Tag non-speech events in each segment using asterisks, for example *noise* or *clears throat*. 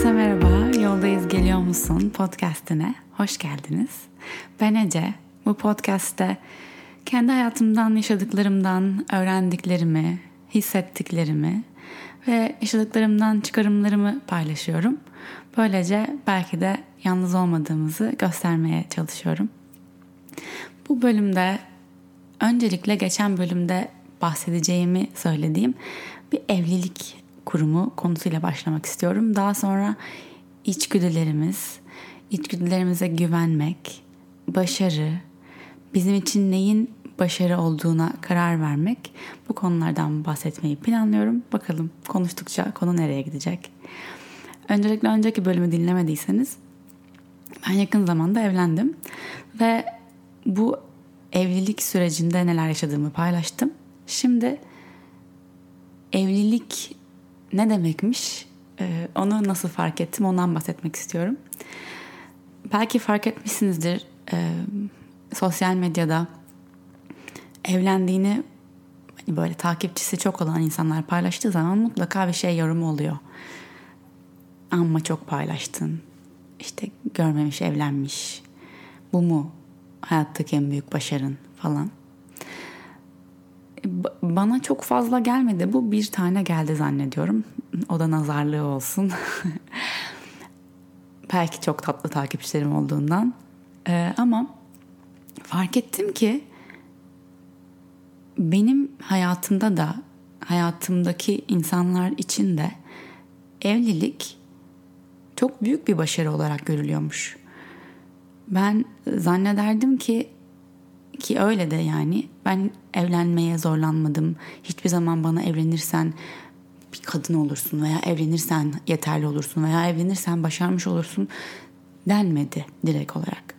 Herkese merhaba, Yoldayız Geliyor Musun podcastine hoş geldiniz. Ben Ece, bu podcastte kendi hayatımdan, yaşadıklarımdan, öğrendiklerimi, hissettiklerimi ve yaşadıklarımdan çıkarımlarımı paylaşıyorum. Böylece belki de yalnız olmadığımızı göstermeye çalışıyorum. Bu bölümde öncelikle geçen bölümde bahsedeceğimi söylediğim bir evlilik kurumu konusuyla başlamak istiyorum. Daha sonra içgüdülerimiz, içgüdülerimize güvenmek, başarı, bizim için neyin başarı olduğuna karar vermek bu konulardan bahsetmeyi planlıyorum. Bakalım konuştukça konu nereye gidecek. Öncelikle önceki bölümü dinlemediyseniz ben yakın zamanda evlendim ve bu evlilik sürecinde neler yaşadığımı paylaştım. Şimdi evlilik ne demekmiş ee, onu nasıl fark ettim ondan bahsetmek istiyorum. Belki fark etmişsinizdir e, sosyal medyada evlendiğini hani böyle takipçisi çok olan insanlar paylaştığı zaman mutlaka bir şey yorumu oluyor. Amma çok paylaştın. İşte görmemiş evlenmiş. Bu mu hayattaki en büyük başarın falan. Bana çok fazla gelmedi. Bu bir tane geldi zannediyorum. O da nazarlığı olsun. *laughs* Belki çok tatlı takipçilerim olduğundan. Ee, ama fark ettim ki benim hayatımda da hayatımdaki insanlar için de evlilik çok büyük bir başarı olarak görülüyormuş. Ben zannederdim ki ki öyle de yani ben evlenmeye zorlanmadım. Hiçbir zaman bana evlenirsen bir kadın olursun veya evlenirsen yeterli olursun veya evlenirsen başarmış olursun denmedi direkt olarak.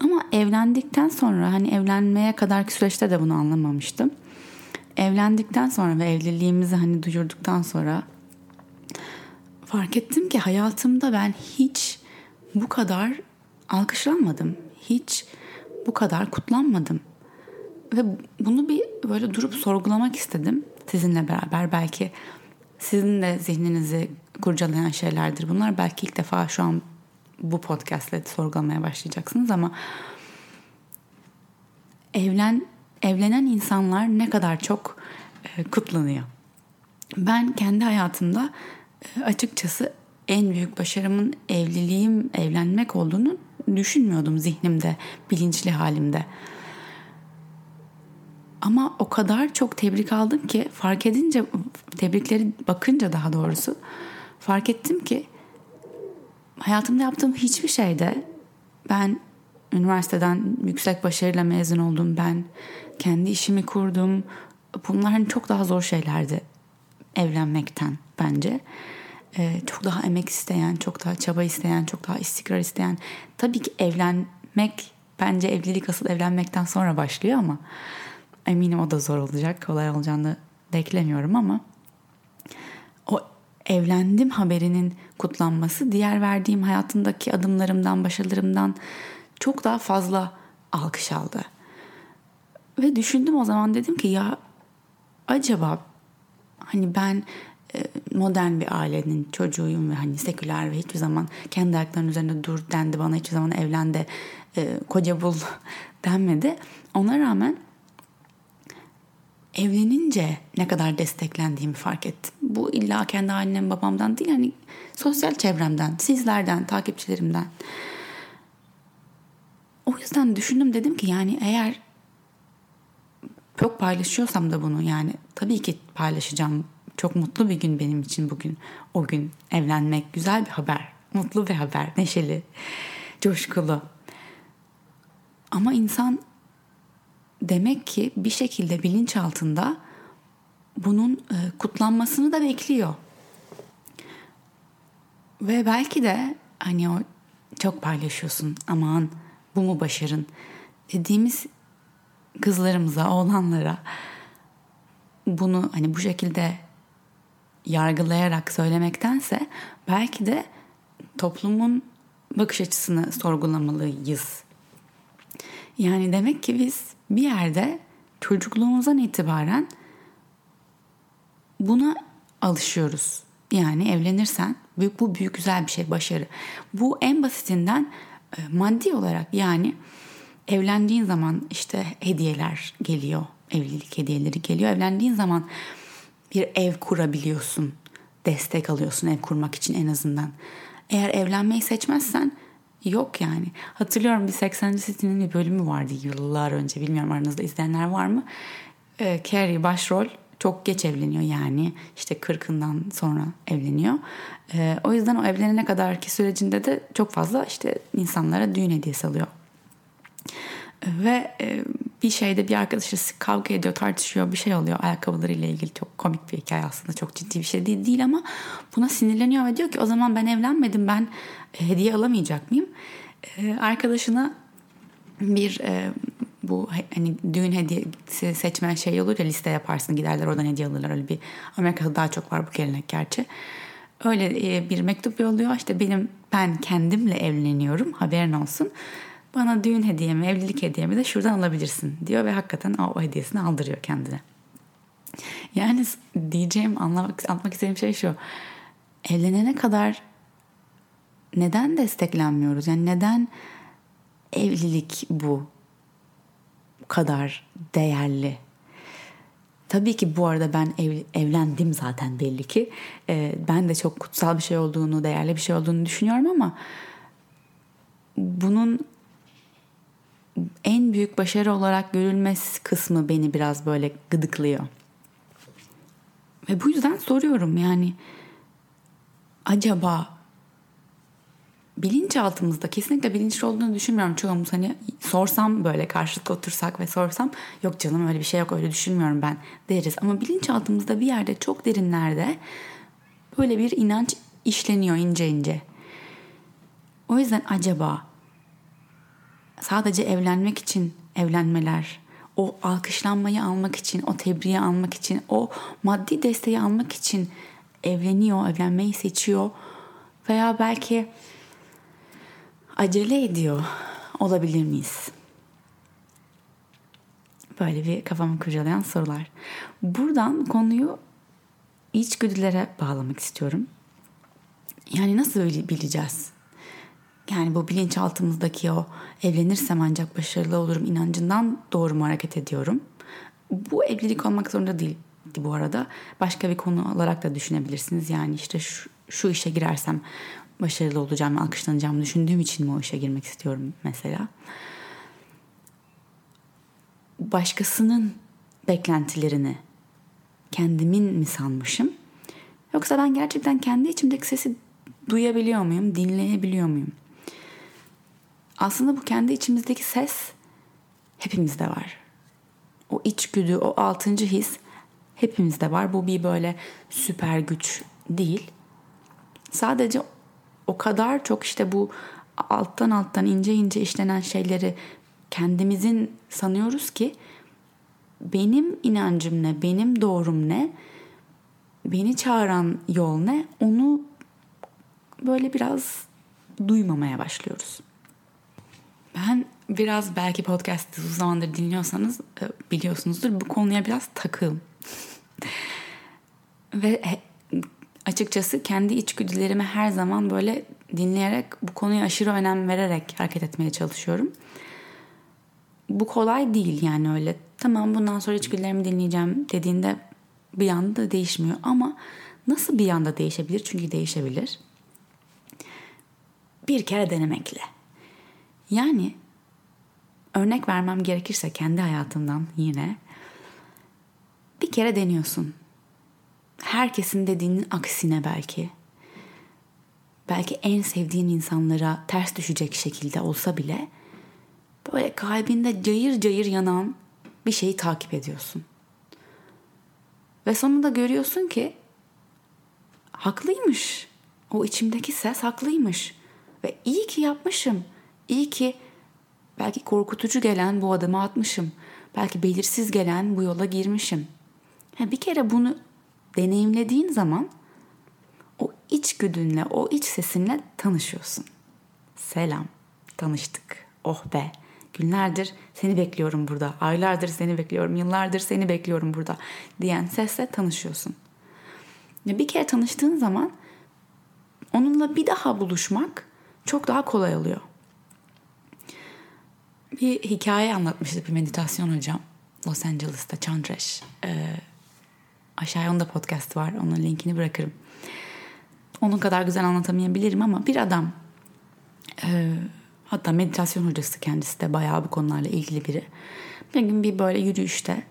Ama evlendikten sonra hani evlenmeye kadarki süreçte de bunu anlamamıştım. Evlendikten sonra ve evliliğimizi hani duyurduktan sonra fark ettim ki hayatımda ben hiç bu kadar alkışlanmadım. Hiç bu kadar kutlanmadım. Ve bunu bir böyle durup sorgulamak istedim sizinle beraber. Belki sizin de zihninizi kurcalayan şeylerdir bunlar. Belki ilk defa şu an bu podcastle sorgulamaya başlayacaksınız ama evlen evlenen insanlar ne kadar çok e, kutlanıyor. Ben kendi hayatımda e, açıkçası en büyük başarımın evliliğim, evlenmek olduğunu düşünmüyordum zihnimde, bilinçli halimde. Ama o kadar çok tebrik aldım ki fark edince tebrikleri bakınca daha doğrusu fark ettim ki hayatımda yaptığım hiçbir şeyde ben üniversiteden yüksek başarıyla mezun oldum. Ben kendi işimi kurdum. Bunlar hani çok daha zor şeylerdi evlenmekten bence. Ee, çok daha emek isteyen, çok daha çaba isteyen, çok daha istikrar isteyen. Tabii ki evlenmek bence evlilik asıl evlenmekten sonra başlıyor ama eminim o da zor olacak. Kolay olacağını beklemiyorum ama o evlendim haberinin kutlanması diğer verdiğim hayatımdaki adımlarımdan, başarılarımdan çok daha fazla alkış aldı. Ve düşündüm o zaman dedim ki ya acaba hani ben e, modern bir ailenin çocuğuyum ve hani seküler ve hiçbir zaman kendi ayaklarının üzerinde dur dendi bana hiçbir zaman evlendi e, koca bul *laughs* denmedi. Ona rağmen evlenince ne kadar desteklendiğimi fark ettim. Bu illa kendi annem babamdan değil hani sosyal çevremden, sizlerden, takipçilerimden. O yüzden düşündüm dedim ki yani eğer çok paylaşıyorsam da bunu yani tabii ki paylaşacağım. Çok mutlu bir gün benim için bugün. O gün evlenmek güzel bir haber. Mutlu bir haber, neşeli, coşkulu. Ama insan demek ki bir şekilde bilinç altında bunun e, kutlanmasını da bekliyor. Ve belki de hani o çok paylaşıyorsun aman bu mu başarın dediğimiz kızlarımıza, oğlanlara bunu hani bu şekilde yargılayarak söylemektense belki de toplumun bakış açısını sorgulamalıyız. Yani demek ki biz bir yerde çocukluğumuzdan itibaren buna alışıyoruz. Yani evlenirsen bu büyük güzel bir şey, başarı. Bu en basitinden e, maddi olarak yani evlendiğin zaman işte hediyeler geliyor. Evlilik hediyeleri geliyor. Evlendiğin zaman bir ev kurabiliyorsun. Destek alıyorsun ev kurmak için en azından. Eğer evlenmeyi seçmezsen yok yani. Hatırlıyorum bir 80. City'nin bir bölümü vardı yıllar önce. Bilmiyorum aranızda izleyenler var mı? Ee, Carrie başrol çok geç evleniyor yani işte 40'ından sonra evleniyor. Ee, o yüzden o evlenene kadarki sürecinde de çok fazla işte insanlara düğün hediyesi alıyor. Ve e, bir şeyde bir arkadaşı kavga ediyor, tartışıyor, bir şey oluyor ayakkabılarıyla ilgili çok komik bir hikaye aslında çok ciddi bir şey değil, değil ama buna sinirleniyor ve diyor ki o zaman ben evlenmedim ben e, hediye alamayacak mıyım? E, arkadaşına bir e, bu hani düğün hediyesi seçme şey olur ya liste yaparsın giderler oradan hediye alırlar öyle bir Amerika'da daha çok var bu gelenek gerçi. Öyle e, bir mektup yolluyor işte benim ben kendimle evleniyorum haberin olsun. Bana düğün hediyemi, evlilik hediyemi de şuradan alabilirsin diyor ve hakikaten o, o hediyesini aldırıyor kendine. Yani diyeceğim, anlamak, anlatmak istediğim şey şu. Evlenene kadar neden desteklenmiyoruz? Yani neden evlilik bu kadar değerli? Tabii ki bu arada ben ev, evlendim zaten belli ki. Ee, ben de çok kutsal bir şey olduğunu, değerli bir şey olduğunu düşünüyorum ama bunun en büyük başarı olarak görülmesi kısmı beni biraz böyle gıdıklıyor. Ve bu yüzden soruyorum yani acaba bilinçaltımızda kesinlikle bilinçli olduğunu düşünmüyorum çoğumuz hani sorsam böyle karşılıklı otursak ve sorsam yok canım öyle bir şey yok öyle düşünmüyorum ben deriz ama bilinçaltımızda bir yerde çok derinlerde böyle bir inanç işleniyor ince ince. O yüzden acaba sadece evlenmek için evlenmeler, o alkışlanmayı almak için, o tebriği almak için, o maddi desteği almak için evleniyor, evlenmeyi seçiyor veya belki acele ediyor olabilir miyiz? Böyle bir kafamı kurcalayan sorular. Buradan konuyu içgüdülere bağlamak istiyorum. Yani nasıl bileceğiz? Yani bu bilinçaltımızdaki o evlenirsem ancak başarılı olurum inancından doğru mu hareket ediyorum? Bu evlilik olmak zorunda değil bu arada. Başka bir konu olarak da düşünebilirsiniz. Yani işte şu, şu işe girersem başarılı olacağım, alkışlanacağımı düşündüğüm için mi o işe girmek istiyorum mesela. Başkasının beklentilerini kendimin mi sanmışım? Yoksa ben gerçekten kendi içimdeki sesi duyabiliyor muyum, dinleyebiliyor muyum? Aslında bu kendi içimizdeki ses hepimizde var. O içgüdü, o altıncı his hepimizde var. Bu bir böyle süper güç değil. Sadece o kadar çok işte bu alttan alttan ince ince işlenen şeyleri kendimizin sanıyoruz ki benim inancım ne, benim doğrum ne, beni çağıran yol ne onu böyle biraz duymamaya başlıyoruz. Ben biraz belki podcast uzun zamandır dinliyorsanız e, biliyorsunuzdur bu konuya biraz takığım. *laughs* Ve açıkçası kendi içgüdülerimi her zaman böyle dinleyerek bu konuya aşırı önem vererek hareket etmeye çalışıyorum. Bu kolay değil yani öyle. Tamam bundan sonra içgüdülerimi dinleyeceğim dediğinde bir anda değişmiyor ama nasıl bir anda değişebilir? Çünkü değişebilir. Bir kere denemekle. Yani örnek vermem gerekirse kendi hayatımdan yine bir kere deniyorsun. Herkesin dediğinin aksine belki. Belki en sevdiğin insanlara ters düşecek şekilde olsa bile böyle kalbinde cayır cayır yanan bir şeyi takip ediyorsun. Ve sonunda görüyorsun ki haklıymış. O içimdeki ses haklıymış. Ve iyi ki yapmışım. İyi ki belki korkutucu gelen bu adımı atmışım. Belki belirsiz gelen bu yola girmişim. Yani bir kere bunu deneyimlediğin zaman o iç güdünle, o iç sesinle tanışıyorsun. Selam, tanıştık. Oh be, günlerdir seni bekliyorum burada, aylardır seni bekliyorum, yıllardır seni bekliyorum burada diyen sesle tanışıyorsun. Bir kere tanıştığın zaman onunla bir daha buluşmak çok daha kolay oluyor. Bir hikaye anlatmıştı bir meditasyon hocam. Los Angeles'ta Chandresh. Ee, aşağıya onda podcast var. Onun linkini bırakırım. Onun kadar güzel anlatamayabilirim ama bir adam e, hatta meditasyon hocası kendisi de bayağı bu konularla ilgili biri. Bir gün bir böyle yürüyüşte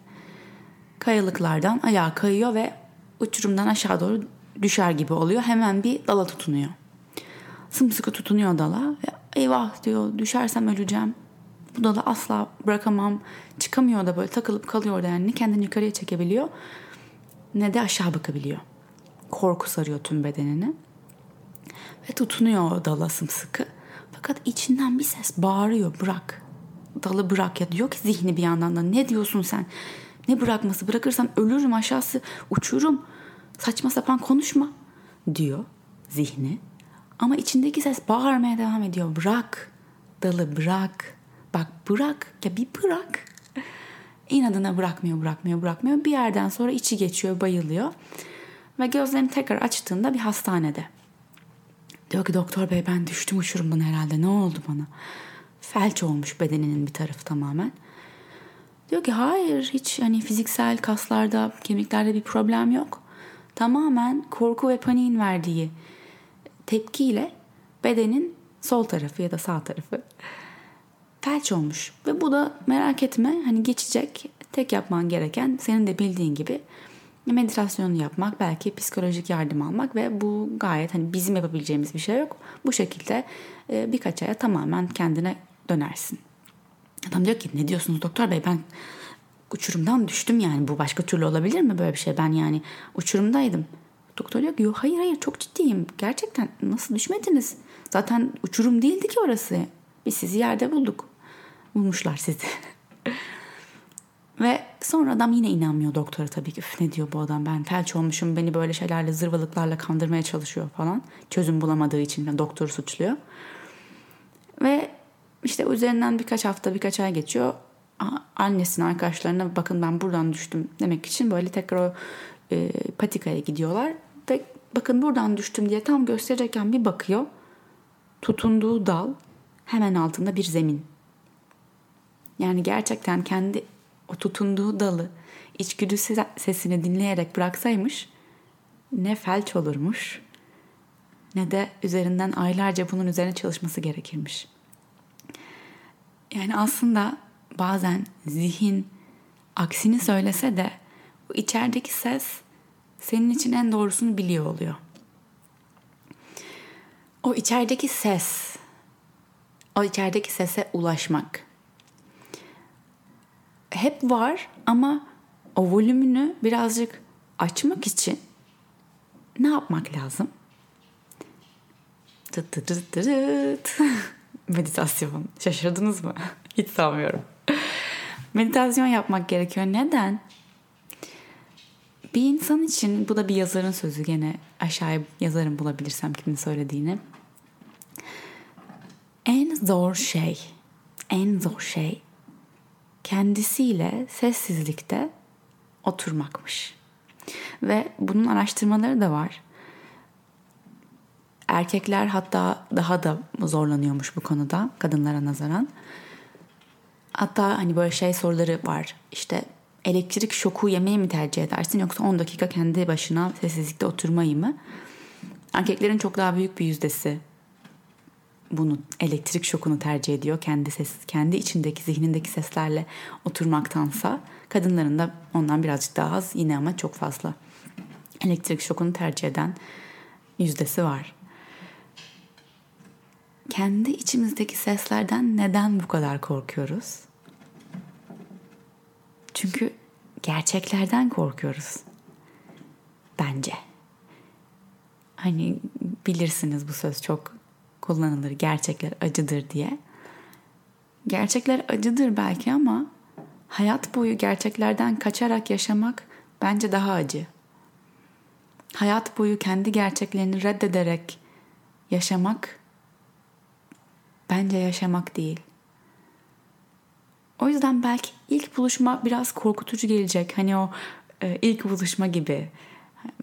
kayalıklardan ayağa kayıyor ve uçurumdan aşağı doğru düşer gibi oluyor. Hemen bir dala tutunuyor. Sımsıkı tutunuyor dala eyvah diyor düşersem öleceğim. Bu dalı asla bırakamam. Çıkamıyor da böyle takılıp kalıyor orada yani. Ne kendini yukarıya çekebiliyor ne de aşağı bakabiliyor. Korku sarıyor tüm bedenini. Ve tutunuyor dala sımsıkı. Fakat içinden bir ses bağırıyor bırak. Dalı bırak ya diyor ki zihni bir yandan da ne diyorsun sen? Ne bırakması bırakırsam ölürüm aşağısı uçurum. Saçma sapan konuşma diyor zihni. Ama içindeki ses bağırmaya devam ediyor. Bırak dalı bırak. Bak bırak ya bir bırak. İnadına bırakmıyor bırakmıyor bırakmıyor. Bir yerden sonra içi geçiyor bayılıyor. Ve gözlerini tekrar açtığında bir hastanede. Diyor ki doktor bey ben düştüm uçurumdan herhalde ne oldu bana? Felç olmuş bedeninin bir tarafı tamamen. Diyor ki hayır hiç hani fiziksel kaslarda kemiklerde bir problem yok. Tamamen korku ve paniğin verdiği tepkiyle bedenin sol tarafı ya da sağ tarafı felç olmuş. Ve bu da merak etme hani geçecek. Tek yapman gereken senin de bildiğin gibi meditasyonu yapmak, belki psikolojik yardım almak ve bu gayet hani bizim yapabileceğimiz bir şey yok. Bu şekilde e, birkaç aya tamamen kendine dönersin. Adam diyor ki ne diyorsunuz doktor bey ben uçurumdan düştüm yani bu başka türlü olabilir mi böyle bir şey ben yani uçurumdaydım. Doktor diyor ki hayır hayır çok ciddiyim gerçekten nasıl düşmediniz zaten uçurum değildi ki orası biz sizi yerde bulduk bulmuşlar sizi. *laughs* Ve sonra adam yine inanmıyor doktora tabii ki. Üf ne diyor bu adam ben felç olmuşum beni böyle şeylerle zırvalıklarla kandırmaya çalışıyor falan. Çözüm bulamadığı için de doktoru suçluyor. Ve işte üzerinden birkaç hafta birkaç ay geçiyor. Annesinin arkadaşlarına bakın ben buradan düştüm demek için böyle tekrar o e, patikaya gidiyorlar. Ve bakın buradan düştüm diye tam gösterecekken bir bakıyor. Tutunduğu dal hemen altında bir zemin. Yani gerçekten kendi o tutunduğu dalı içgüdü sesini dinleyerek bıraksaymış ne felç olurmuş ne de üzerinden aylarca bunun üzerine çalışması gerekirmiş. Yani aslında bazen zihin aksini söylese de bu içerideki ses senin için en doğrusunu biliyor oluyor. O içerideki ses, o içerideki sese ulaşmak hep var ama o volümünü birazcık açmak için ne yapmak lazım? *laughs* Meditasyon. Şaşırdınız mı? *laughs* Hiç sanmıyorum. Meditasyon yapmak gerekiyor. Neden? Bir insan için bu da bir yazarın sözü gene aşağıya yazarım bulabilirsem kimin söylediğini. En zor şey, en zor şey kendisiyle sessizlikte oturmakmış. Ve bunun araştırmaları da var. Erkekler hatta daha da zorlanıyormuş bu konuda kadınlara nazaran. Hatta hani böyle şey soruları var. İşte elektrik şoku yemeyi mi tercih edersin yoksa 10 dakika kendi başına sessizlikte oturmayı mı? Erkeklerin çok daha büyük bir yüzdesi bunu elektrik şokunu tercih ediyor kendi ses kendi içindeki zihnindeki seslerle oturmaktansa kadınların da ondan birazcık daha az yine ama çok fazla elektrik şokunu tercih eden yüzdesi var. Kendi içimizdeki seslerden neden bu kadar korkuyoruz? Çünkü gerçeklerden korkuyoruz. Bence. Hani bilirsiniz bu söz çok kullanılır gerçekler acıdır diye. Gerçekler acıdır belki ama hayat boyu gerçeklerden kaçarak yaşamak bence daha acı. Hayat boyu kendi gerçeklerini reddederek yaşamak bence yaşamak değil. O yüzden belki ilk buluşma biraz korkutucu gelecek. Hani o e, ilk buluşma gibi.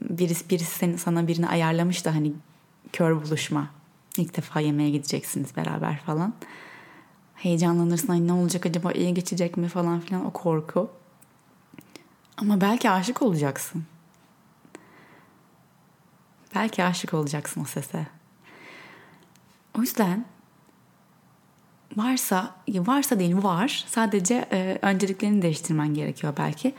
birisi, birisi seni, sana birini ayarlamış da hani kör buluşma. İlk defa yemeğe gideceksiniz beraber falan. Heyecanlanırsın hani ne olacak acaba iyi geçecek mi falan filan o korku. Ama belki aşık olacaksın. Belki aşık olacaksın o sese. O yüzden varsa varsa değil var. Sadece e, önceliklerini değiştirmen gerekiyor belki.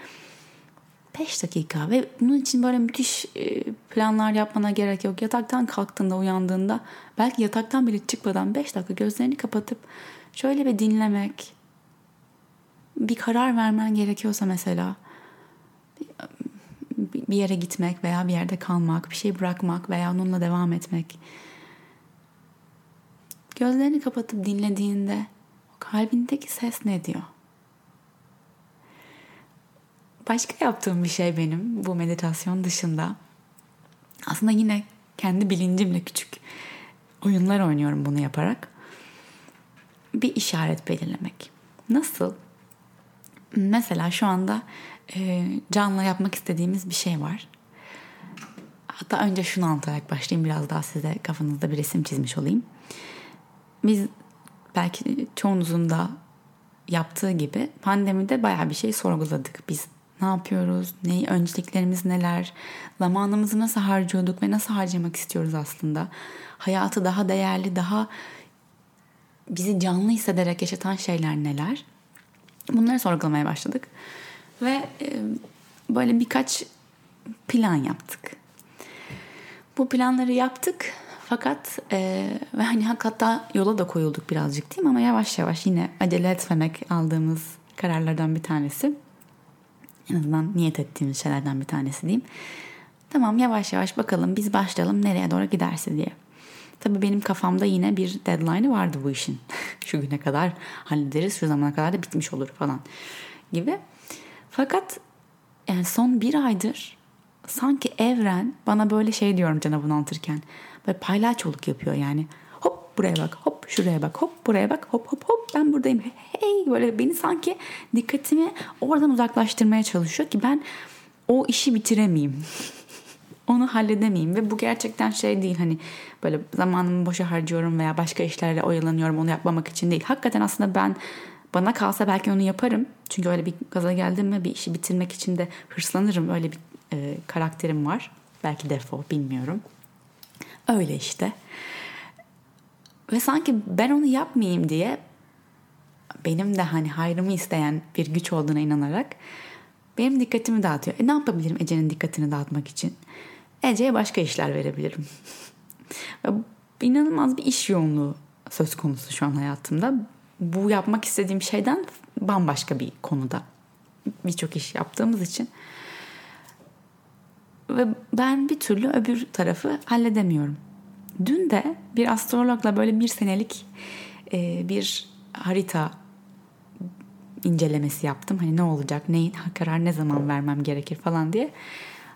5 dakika ve bunun için böyle müthiş e, planlar yapmana gerek yok. Yataktan kalktığında, uyandığında belki yataktan bile çıkmadan 5 dakika gözlerini kapatıp şöyle bir dinlemek, bir karar vermen gerekiyorsa mesela bir yere gitmek veya bir yerde kalmak, bir şey bırakmak veya onunla devam etmek. Gözlerini kapatıp dinlediğinde kalbindeki ses ne diyor? Başka yaptığım bir şey benim bu meditasyon dışında. Aslında yine kendi bilincimle küçük oyunlar oynuyorum bunu yaparak. Bir işaret belirlemek. Nasıl? Mesela şu anda e, yapmak istediğimiz bir şey var. Hatta önce şunu anlatarak başlayayım biraz daha size kafanızda bir resim çizmiş olayım. Biz belki çoğunuzun da yaptığı gibi pandemide bayağı bir şey sorguladık. Biz ne yapıyoruz, ne önceliklerimiz neler, zamanımızı nasıl harcıyorduk ve nasıl harcamak istiyoruz aslında. Hayatı daha değerli, daha bizi canlı hissederek yaşatan şeyler neler? Bunları sorgulamaya başladık. Ve e, böyle birkaç plan yaptık. Bu planları yaptık fakat e, ve hani hatta yola da koyulduk birazcık değil mi? Ama yavaş yavaş yine acele etmemek aldığımız kararlardan bir tanesi. En azından niyet ettiğimiz şeylerden bir tanesi diyeyim. Tamam yavaş yavaş bakalım biz başlayalım nereye doğru giderse diye. Tabii benim kafamda yine bir deadline'ı vardı bu işin. *laughs* şu güne kadar hallederiz, şu zamana kadar da bitmiş olur falan gibi. Fakat yani son bir aydır sanki evren bana böyle şey diyorum cana bunu anlatırken. Böyle paylaçoluk yapıyor yani. Buraya bak, hop şuraya bak, hop buraya bak, hop hop hop ben buradayım. Hey böyle beni sanki dikkatimi oradan uzaklaştırmaya çalışıyor ki ben o işi bitiremeyeyim. *laughs* Onu halledemeyeyim ve bu gerçekten şey değil hani böyle zamanımı boşa harcıyorum veya başka işlerle oyalanıyorum onu yapmamak için değil. Hakikaten aslında ben bana kalsa belki onu yaparım. Çünkü öyle bir gaza geldim mi bir işi bitirmek için de hırslanırım. Öyle bir e, karakterim var. Belki defo bilmiyorum. Öyle işte. Ve sanki ben onu yapmayayım diye benim de hani hayrımı isteyen bir güç olduğuna inanarak benim dikkatimi dağıtıyor. E ne yapabilirim Ece'nin dikkatini dağıtmak için? Ece'ye başka işler verebilirim. *laughs* Ve inanılmaz bir iş yoğunluğu söz konusu şu an hayatımda. Bu yapmak istediğim şeyden bambaşka bir konuda. Birçok iş yaptığımız için. Ve ben bir türlü öbür tarafı halledemiyorum. Dün de bir astrologla böyle bir senelik e, bir harita incelemesi yaptım. Hani ne olacak, neyin karar ne zaman vermem gerekir falan diye.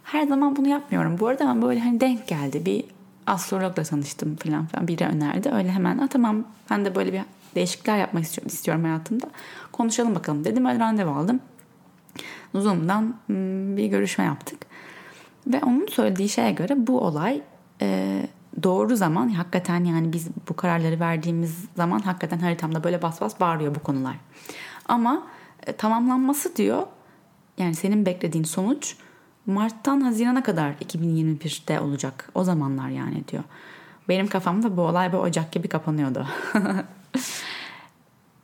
Her zaman bunu yapmıyorum. Bu arada ben böyle hani denk geldi. Bir astrologla tanıştım falan falan biri önerdi. Öyle hemen ha tamam ben de böyle bir değişiklikler yapmak istiyorum hayatımda. Konuşalım bakalım dedim. Öyle randevu aldım. Zoom'dan hmm, bir görüşme yaptık. Ve onun söylediği şeye göre bu olay e, doğru zaman hakikaten yani biz bu kararları verdiğimiz zaman hakikaten haritamda böyle bas bas bağırıyor bu konular. Ama e, tamamlanması diyor yani senin beklediğin sonuç Mart'tan Haziran'a kadar 2021'de olacak. O zamanlar yani diyor. Benim kafamda bu olay bu Ocak gibi kapanıyordu. *laughs*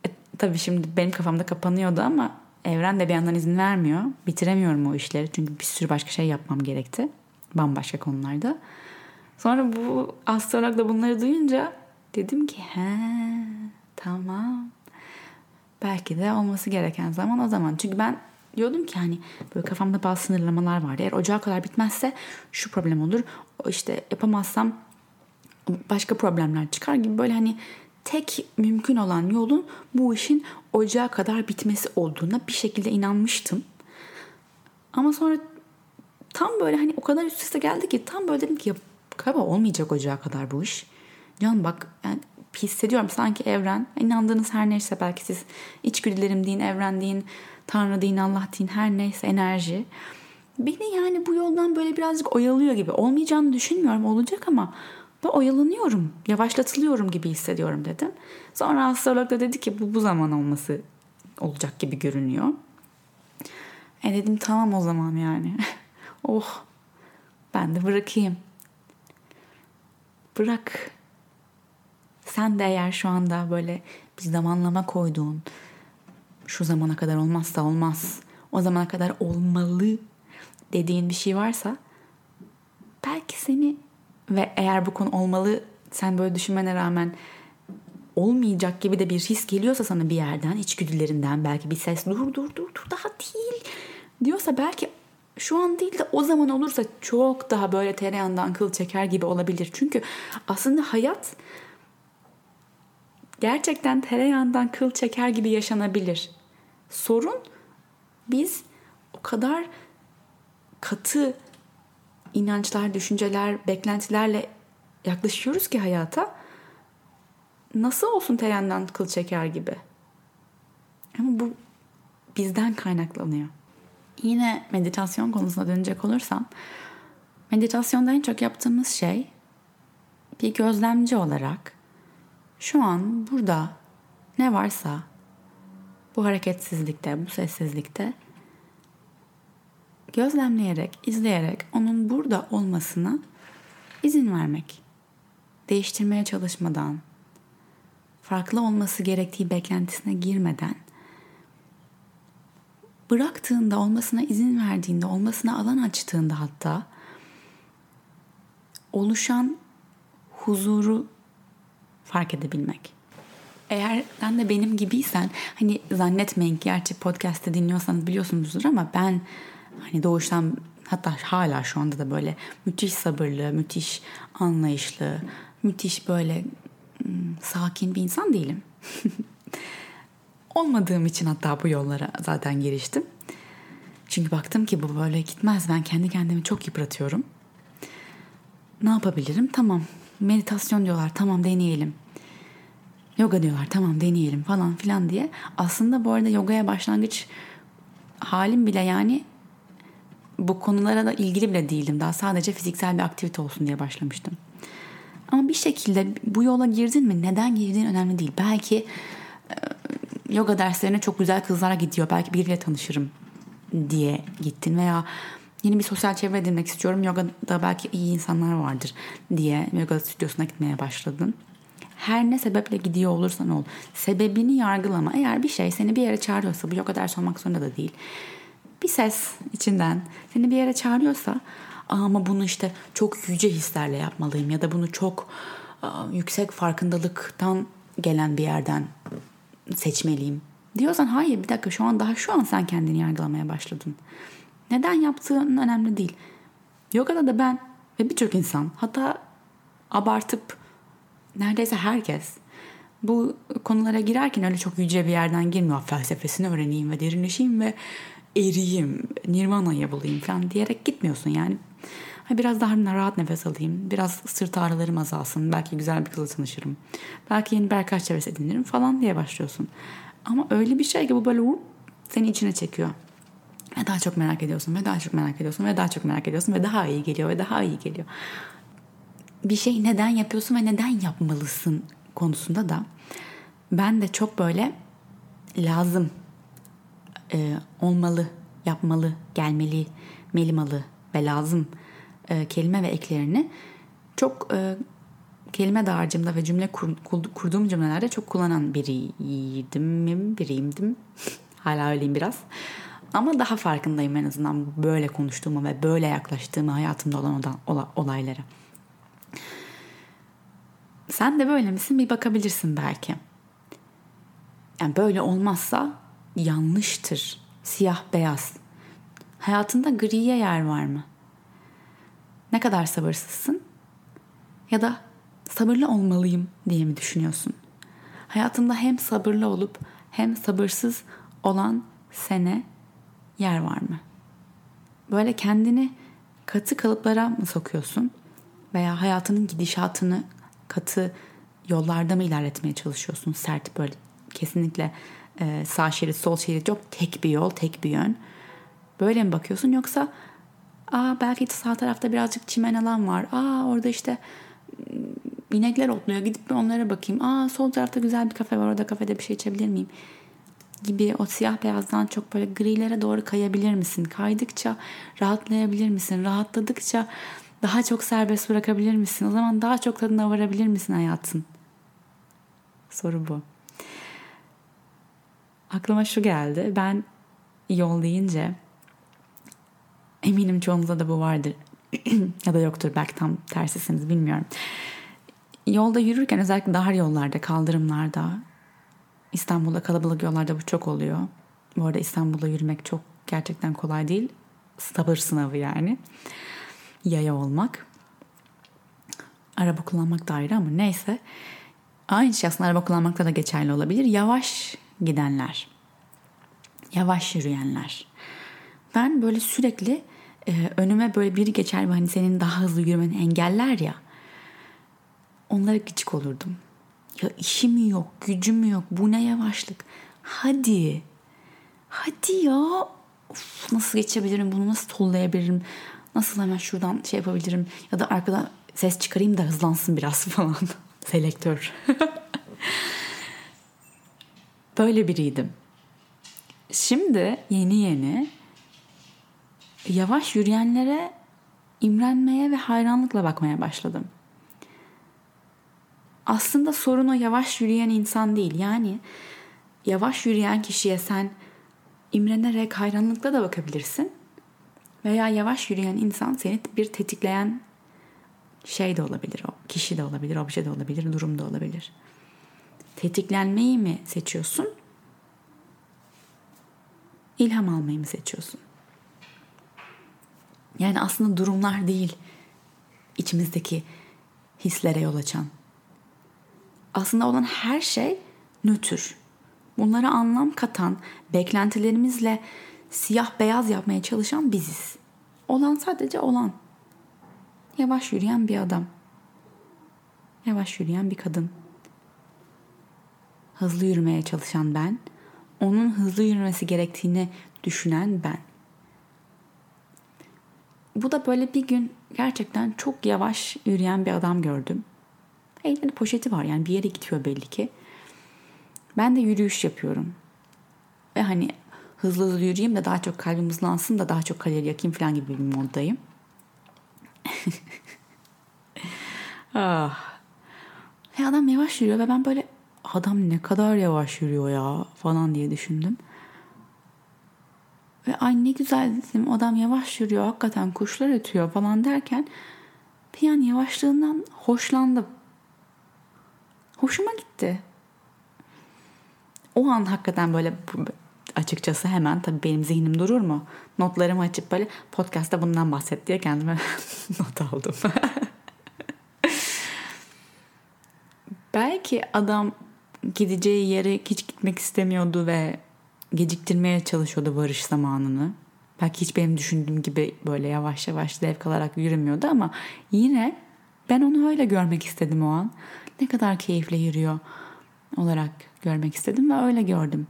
e, tabii şimdi benim kafamda kapanıyordu ama evren de bir yandan izin vermiyor. Bitiremiyorum o işleri çünkü bir sürü başka şey yapmam gerekti. Bambaşka konularda. Sonra bu astrolog da bunları duyunca dedim ki he tamam. Belki de olması gereken zaman o zaman. Çünkü ben diyordum ki hani böyle kafamda bazı sınırlamalar vardı. Eğer ocağa kadar bitmezse şu problem olur. İşte yapamazsam başka problemler çıkar gibi böyle hani tek mümkün olan yolun bu işin ocağa kadar bitmesi olduğuna bir şekilde inanmıştım. Ama sonra tam böyle hani o kadar üst üste geldi ki tam böyle dedim ki ya galiba olmayacak ocağa kadar bu iş. Can bak yani hissediyorum sanki evren inandığınız her neyse belki siz içgüdülerim deyin, evren deyin, Tanrı deyin, Allah deyin her neyse enerji beni yani bu yoldan böyle birazcık oyalıyor gibi. Olmayacağını düşünmüyorum olacak ama ben oyalanıyorum, yavaşlatılıyorum gibi hissediyorum dedim. Sonra astrolog da dedi ki bu bu zaman olması olacak gibi görünüyor. E dedim tamam o zaman yani. *laughs* oh ben de bırakayım. Bırak. Sen de eğer şu anda böyle bir zamanlama koyduğun şu zamana kadar olmazsa olmaz. O zamana kadar olmalı dediğin bir şey varsa belki seni ve eğer bu konu olmalı sen böyle düşünmene rağmen olmayacak gibi de bir his geliyorsa sana bir yerden içgüdülerinden belki bir ses dur dur dur dur daha değil diyorsa belki şu an değil de o zaman olursa çok daha böyle tereyağından kıl çeker gibi olabilir. Çünkü aslında hayat gerçekten tereyağından kıl çeker gibi yaşanabilir. Sorun biz o kadar katı inançlar, düşünceler, beklentilerle yaklaşıyoruz ki hayata. Nasıl olsun tereyağından kıl çeker gibi. Ama bu bizden kaynaklanıyor. Yine meditasyon konusuna dönecek olursam meditasyonda en çok yaptığımız şey bir gözlemci olarak şu an burada ne varsa bu hareketsizlikte, bu sessizlikte gözlemleyerek, izleyerek onun burada olmasına izin vermek. Değiştirmeye çalışmadan, farklı olması gerektiği beklentisine girmeden bıraktığında, olmasına izin verdiğinde, olmasına alan açtığında hatta oluşan huzuru fark edebilmek. Eğer sen de benim gibiysen hani zannetmeyin ki gerçi podcast'te dinliyorsanız biliyorsunuzdur ama ben hani doğuştan hatta hala şu anda da böyle müthiş sabırlı, müthiş anlayışlı, müthiş böyle hmm, sakin bir insan değilim. *laughs* Olmadığım için hatta bu yollara zaten giriştim. Çünkü baktım ki bu böyle gitmez. Ben kendi kendimi çok yıpratıyorum. Ne yapabilirim? Tamam. Meditasyon diyorlar. Tamam deneyelim. Yoga diyorlar. Tamam deneyelim falan filan diye. Aslında bu arada yogaya başlangıç halim bile yani bu konulara da ilgili bile değildim. Daha sadece fiziksel bir aktivite olsun diye başlamıştım. Ama bir şekilde bu yola girdin mi neden girdiğin önemli değil. Belki yoga derslerine çok güzel kızlar gidiyor. Belki biriyle tanışırım diye gittin veya yeni bir sosyal çevre edinmek istiyorum. Yoga'da belki iyi insanlar vardır diye yoga stüdyosuna gitmeye başladın. Her ne sebeple gidiyor olursan ol. Sebebini yargılama. Eğer bir şey seni bir yere çağırıyorsa bu yoga dersi olmak zorunda da değil. Bir ses içinden seni bir yere çağırıyorsa ama bunu işte çok yüce hislerle yapmalıyım ya da bunu çok yüksek farkındalıktan gelen bir yerden seçmeliyim diyorsan hayır bir dakika şu an daha şu an sen kendini yargılamaya başladın. Neden yaptığın önemli değil. Yogada da ben ve birçok insan hatta abartıp neredeyse herkes bu konulara girerken öyle çok yüce bir yerden girmiyor. Felsefesini öğreneyim ve derinleşeyim ve eriyim, nirvana'yı bulayım falan diyerek gitmiyorsun yani. Biraz daha rahat nefes alayım. Biraz sırt ağrılarım azalsın. Belki güzel bir kızla tanışırım. Belki yeni bir arkadaş çevresi edinirim falan diye başlıyorsun. Ama öyle bir şey ki bu böyle seni içine çekiyor. Ve daha çok merak ediyorsun ve daha çok merak ediyorsun ve daha çok merak ediyorsun ve daha iyi geliyor ve daha iyi geliyor. Bir şey neden yapıyorsun ve neden yapmalısın konusunda da ben de çok böyle lazım, e, olmalı, yapmalı, gelmeli, melimalı ve lazım e, kelime ve eklerini çok e, kelime dağarcığımda ve cümle kur, kurduğum cümlelerde çok kullanan biriydim, biriyimdim. *laughs* Hala öyleyim biraz. Ama daha farkındayım en azından böyle konuştuğumu ve böyle yaklaştığımı hayatımda olan olaylara. Sen de böyle misin bir bakabilirsin belki. Yani böyle olmazsa yanlıştır. Siyah beyaz. Hayatında griye yer var mı? Ne kadar sabırsızsın? Ya da sabırlı olmalıyım diye mi düşünüyorsun? Hayatında hem sabırlı olup hem sabırsız olan sene yer var mı? Böyle kendini katı kalıplara mı sokuyorsun? Veya hayatının gidişatını katı yollarda mı ilerletmeye çalışıyorsun? Sert böyle kesinlikle sağ şerit sol şerit yok tek bir yol tek bir yön. Böyle mi bakıyorsun yoksa Aa belki sağ tarafta birazcık çimen alan var. Aa orada işte inekler otluyor. Gidip bir onlara bakayım. Aa sol tarafta güzel bir kafe var. Orada kafede bir şey içebilir miyim? Gibi o siyah beyazdan çok böyle grilere doğru kayabilir misin? Kaydıkça rahatlayabilir misin? Rahatladıkça daha çok serbest bırakabilir misin? O zaman daha çok tadına varabilir misin hayatın? Soru bu. Aklıma şu geldi. Ben yol deyince eminim çoğunuzda da bu vardır. *clears throat* ya da yoktur belki tam tersisiniz bilmiyorum. Yolda yürürken özellikle dar yollarda, kaldırımlarda, İstanbul'da kalabalık yollarda bu çok oluyor. Bu arada İstanbul'da yürümek çok gerçekten kolay değil. Sabır sınavı yani. Yaya olmak. Araba kullanmak da ayrı ama neyse. Aynı şey aslında araba kullanmakta da geçerli olabilir. Yavaş gidenler. Yavaş yürüyenler. Ben böyle sürekli e, önüme böyle biri geçer ve hani senin daha hızlı yürümeni engeller ya. Onlara gıcık olurdum. Ya işim yok, gücüm yok. Bu ne yavaşlık. Hadi. Hadi ya. Of, nasıl geçebilirim? Bunu nasıl tollayabilirim? Nasıl hemen şuradan şey yapabilirim? Ya da arkada ses çıkarayım da hızlansın biraz *laughs* falan. Selektör. *laughs* Böyle biriydim. Şimdi yeni yeni yavaş yürüyenlere imrenmeye ve hayranlıkla bakmaya başladım. Aslında sorun o yavaş yürüyen insan değil. Yani yavaş yürüyen kişiye sen imrenerek hayranlıkla da bakabilirsin. Veya yavaş yürüyen insan seni bir tetikleyen şey de olabilir. O kişi de olabilir, obje de olabilir, durum da olabilir. Tetiklenmeyi mi seçiyorsun? İlham almayı mı seçiyorsun? Yani aslında durumlar değil içimizdeki hislere yol açan. Aslında olan her şey nötr. Bunlara anlam katan, beklentilerimizle siyah beyaz yapmaya çalışan biziz. Olan sadece olan. Yavaş yürüyen bir adam. Yavaş yürüyen bir kadın. Hızlı yürümeye çalışan ben. Onun hızlı yürümesi gerektiğini düşünen ben. Bu da böyle bir gün gerçekten çok yavaş yürüyen bir adam gördüm. Elinde poşeti var yani bir yere gidiyor belli ki. Ben de yürüyüş yapıyorum. Ve hani hızlı hızlı yürüyeyim de daha çok kalbim hızlansın da daha çok kalori yakayım falan gibi bir moddayım. *laughs* ah. Ve adam yavaş yürüyor ve ben böyle adam ne kadar yavaş yürüyor ya falan diye düşündüm. Ve ay ne güzel dedim adam yavaş yürüyor hakikaten kuşlar ötüyor falan derken bir an yavaşlığından hoşlandım. Hoşuma gitti. O an hakikaten böyle açıkçası hemen tabii benim zihnim durur mu? Notlarımı açıp böyle podcast'ta bundan bahset diye kendime *laughs* not aldım. *laughs* Belki adam gideceği yere hiç gitmek istemiyordu ve geciktirmeye çalışıyordu varış zamanını. Belki hiç benim düşündüğüm gibi böyle yavaş yavaş zevk alarak yürümüyordu ama yine ben onu öyle görmek istedim o an. Ne kadar keyifle yürüyor olarak görmek istedim ve öyle gördüm.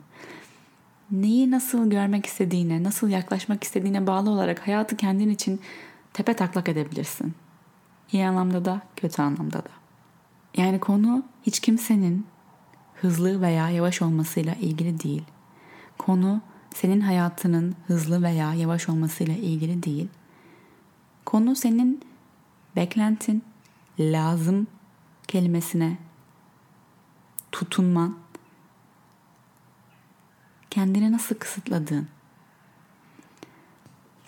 Neyi nasıl görmek istediğine, nasıl yaklaşmak istediğine bağlı olarak hayatı kendin için tepe taklak edebilirsin. İyi anlamda da, kötü anlamda da. Yani konu hiç kimsenin hızlı veya yavaş olmasıyla ilgili değil. Konu senin hayatının hızlı veya yavaş olmasıyla ilgili değil. Konu senin beklentin, lazım kelimesine tutunman, kendini nasıl kısıtladığın.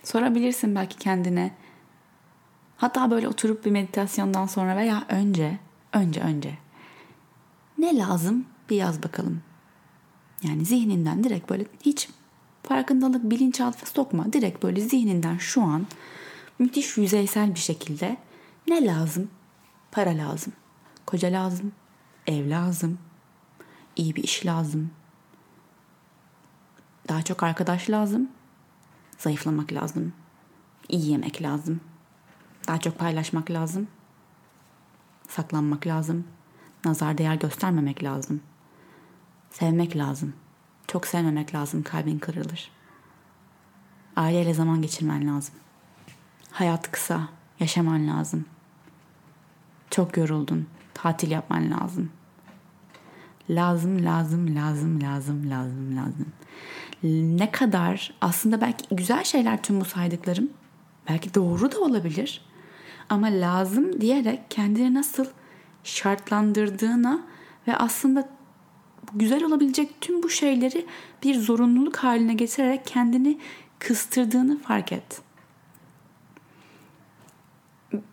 Sorabilirsin belki kendine. Hatta böyle oturup bir meditasyondan sonra veya önce, önce önce ne lazım bir yaz bakalım. Yani zihninden direkt böyle hiç farkındalık, bilinçaltı sokma. Direkt böyle zihninden şu an müthiş yüzeysel bir şekilde ne lazım? Para lazım. Koca lazım. Ev lazım. iyi bir iş lazım. Daha çok arkadaş lazım. Zayıflamak lazım. iyi yemek lazım. Daha çok paylaşmak lazım. Saklanmak lazım. Nazar değer göstermemek lazım. Sevmek lazım. Çok sevmemek lazım kalbin kırılır. Aileyle zaman geçirmen lazım. Hayat kısa. Yaşaman lazım. Çok yoruldun. Tatil yapman lazım. Lazım, lazım, lazım, lazım, lazım, lazım. Ne kadar aslında belki güzel şeyler tüm bu saydıklarım. Belki doğru da olabilir. Ama lazım diyerek kendini nasıl şartlandırdığına ve aslında güzel olabilecek tüm bu şeyleri bir zorunluluk haline getirerek kendini kıstırdığını fark et.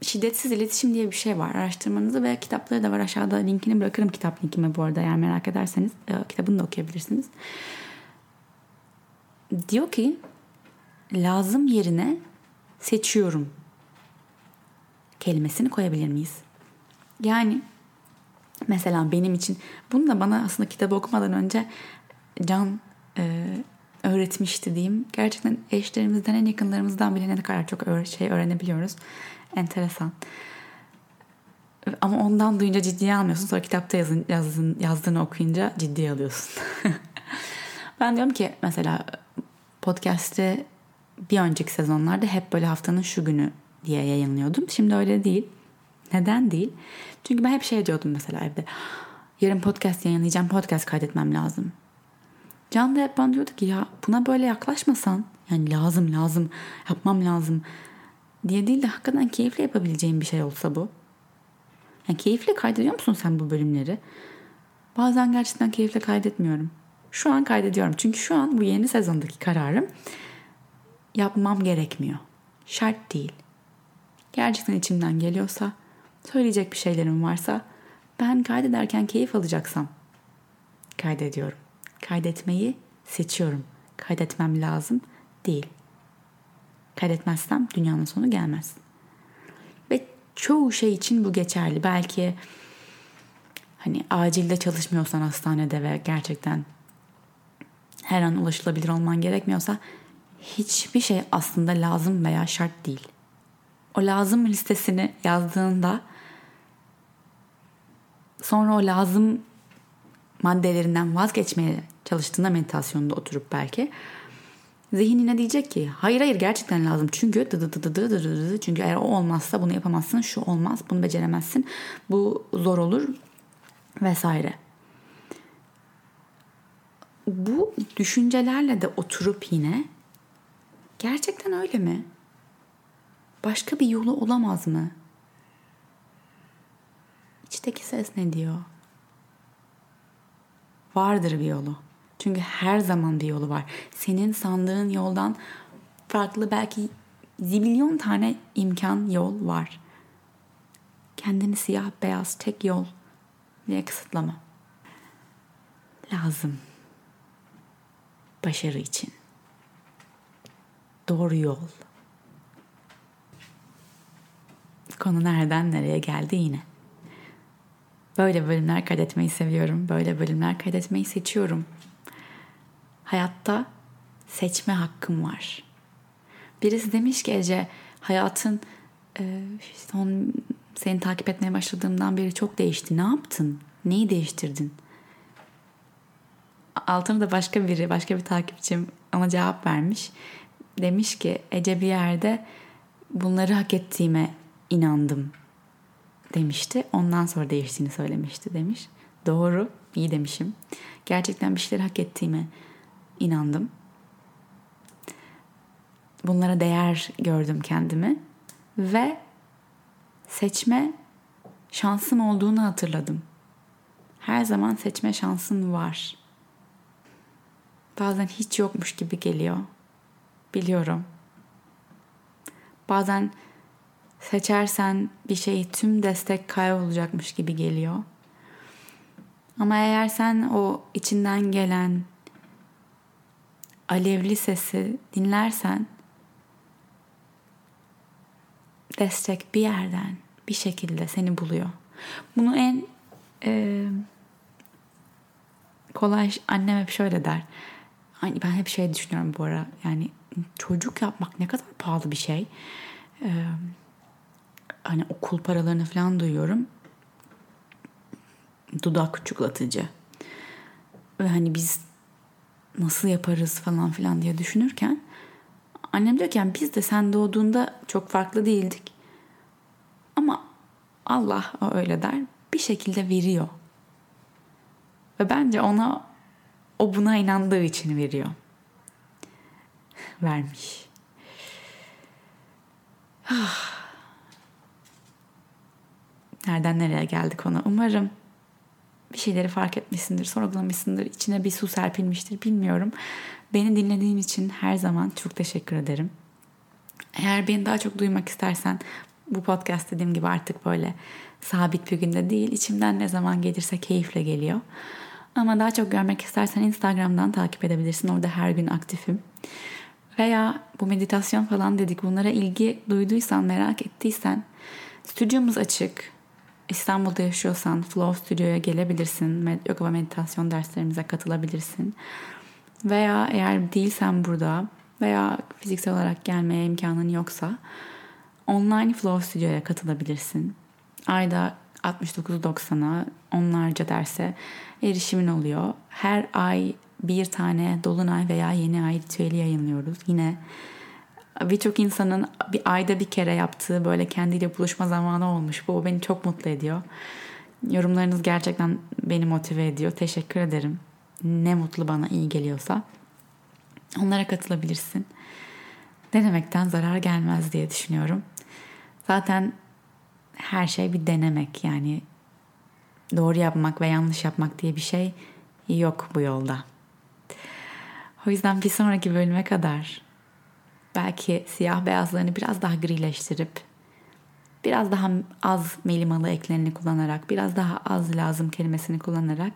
Şiddetsiz iletişim diye bir şey var. Araştırmanızı ve kitapları da var. Aşağıda linkini bırakırım kitap linkimi bu arada eğer merak ederseniz e, kitabını da okuyabilirsiniz. Diyor ki lazım yerine seçiyorum kelimesini koyabilir miyiz? Yani mesela benim için bunu da bana aslında kitabı okumadan önce Can e, öğretmişti diyeyim. Gerçekten eşlerimizden en yakınlarımızdan bile ne kadar çok şey öğrenebiliyoruz. Enteresan. Ama ondan duyunca ciddiye almıyorsun. Sonra kitapta yazın, yazın, yazdığını okuyunca ciddiye alıyorsun. *laughs* ben diyorum ki mesela podcast'te bir önceki sezonlarda hep böyle haftanın şu günü diye yayınlıyordum. Şimdi öyle değil. Neden değil? Çünkü ben hep şey diyordum mesela evde. Yarın podcast yayınlayacağım, podcast kaydetmem lazım. Can da hep bana diyordu ki ya buna böyle yaklaşmasan yani lazım lazım yapmam lazım diye değil de hakikaten keyifle yapabileceğim bir şey olsa bu. Yani keyifle kaydediyor musun sen bu bölümleri? Bazen gerçekten keyifle kaydetmiyorum. Şu an kaydediyorum. Çünkü şu an bu yeni sezondaki kararım yapmam gerekmiyor. Şart değil. Gerçekten içimden geliyorsa, söyleyecek bir şeylerim varsa, ben kaydederken keyif alacaksam kaydediyorum. Kaydetmeyi seçiyorum. Kaydetmem lazım değil. Kaydetmezsem dünyanın sonu gelmez. Ve çoğu şey için bu geçerli. Belki hani acilde çalışmıyorsan hastanede ve gerçekten her an ulaşılabilir olman gerekmiyorsa hiçbir şey aslında lazım veya şart değil. O lazım listesini yazdığında sonra o lazım maddelerinden vazgeçmeye çalıştığında meditasyonda oturup belki zihnine diyecek ki hayır hayır gerçekten lazım çünkü dı dı dı dı dı dı dı çünkü eğer o olmazsa bunu yapamazsın şu olmaz bunu beceremezsin bu zor olur vesaire. Bu düşüncelerle de oturup yine gerçekten öyle mi? Başka bir yolu olamaz mı? İçteki ses ne diyor? Vardır bir yolu. Çünkü her zaman bir yolu var. Senin sandığın yoldan farklı belki zibilyon tane imkan yol var. Kendini siyah beyaz tek yol diye kısıtlama. Lazım. Başarı için. Doğru yol. Konu nereden nereye geldi yine. Böyle bölümler kaydetmeyi seviyorum. Böyle bölümler kaydetmeyi seçiyorum. Hayatta seçme hakkım var. Birisi demiş ki Ece hayatın e, son seni takip etmeye başladığımdan beri çok değişti. Ne yaptın? Neyi değiştirdin? Altına da başka biri, başka bir takipçim ona cevap vermiş. Demiş ki Ece bir yerde bunları hak ettiğime inandım demişti. Ondan sonra değiştiğini söylemişti demiş. Doğru, iyi demişim. Gerçekten bir şeyleri hak ettiğime inandım. Bunlara değer gördüm kendimi ve seçme şansım olduğunu hatırladım. Her zaman seçme şansın var. Bazen hiç yokmuş gibi geliyor. Biliyorum. Bazen seçersen bir şeyi tüm destek kaybolacakmış gibi geliyor. Ama eğer sen o içinden gelen alevli sesi dinlersen destek bir yerden bir şekilde seni buluyor. Bunu en e, kolay annem hep şöyle der. Hani ben hep şey düşünüyorum bu ara. Yani çocuk yapmak ne kadar pahalı bir şey. Ee, hani okul paralarını falan duyuyorum. Dudak çuklatıcı. Ve hani biz nasıl yaparız falan filan diye düşünürken Annem diyor ki yani biz de sen doğduğunda çok farklı değildik. Ama Allah o öyle der. Bir şekilde veriyor. Ve bence ona o buna inandığı için veriyor. Vermiş. Nereden nereye geldik ona? Umarım bir şeyleri fark etmişsindir, sorgulamışsındır, içine bir su serpilmiştir bilmiyorum. Beni dinlediğin için her zaman çok teşekkür ederim. Eğer beni daha çok duymak istersen bu podcast dediğim gibi artık böyle sabit bir günde değil. içimden ne zaman gelirse keyifle geliyor. Ama daha çok görmek istersen Instagram'dan takip edebilirsin. Orada her gün aktifim. Veya bu meditasyon falan dedik. Bunlara ilgi duyduysan, merak ettiysen stüdyomuz açık. İstanbul'da yaşıyorsan Flow Studio'ya gelebilirsin. Yoga ve meditasyon derslerimize katılabilirsin. Veya eğer değilsen burada veya fiziksel olarak gelmeye imkanın yoksa online Flow Studio'ya katılabilirsin. Ayda 69.90'a onlarca derse erişimin oluyor. Her ay bir tane dolunay veya yeni ay ritüeli yayınlıyoruz. Yine birçok insanın bir ayda bir kere yaptığı böyle kendiyle buluşma zamanı olmuş. Bu beni çok mutlu ediyor. Yorumlarınız gerçekten beni motive ediyor. Teşekkür ederim. Ne mutlu bana iyi geliyorsa. Onlara katılabilirsin. Denemekten zarar gelmez diye düşünüyorum. Zaten her şey bir denemek yani doğru yapmak ve yanlış yapmak diye bir şey yok bu yolda. O yüzden bir sonraki bölüme kadar belki siyah beyazlarını biraz daha grileştirip biraz daha az melimalı eklerini kullanarak biraz daha az lazım kelimesini kullanarak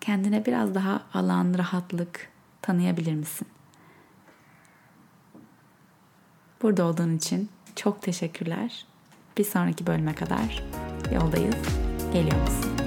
kendine biraz daha alan, rahatlık tanıyabilir misin? Burada olduğun için çok teşekkürler. Bir sonraki bölüme kadar yoldayız. Geliyor musun?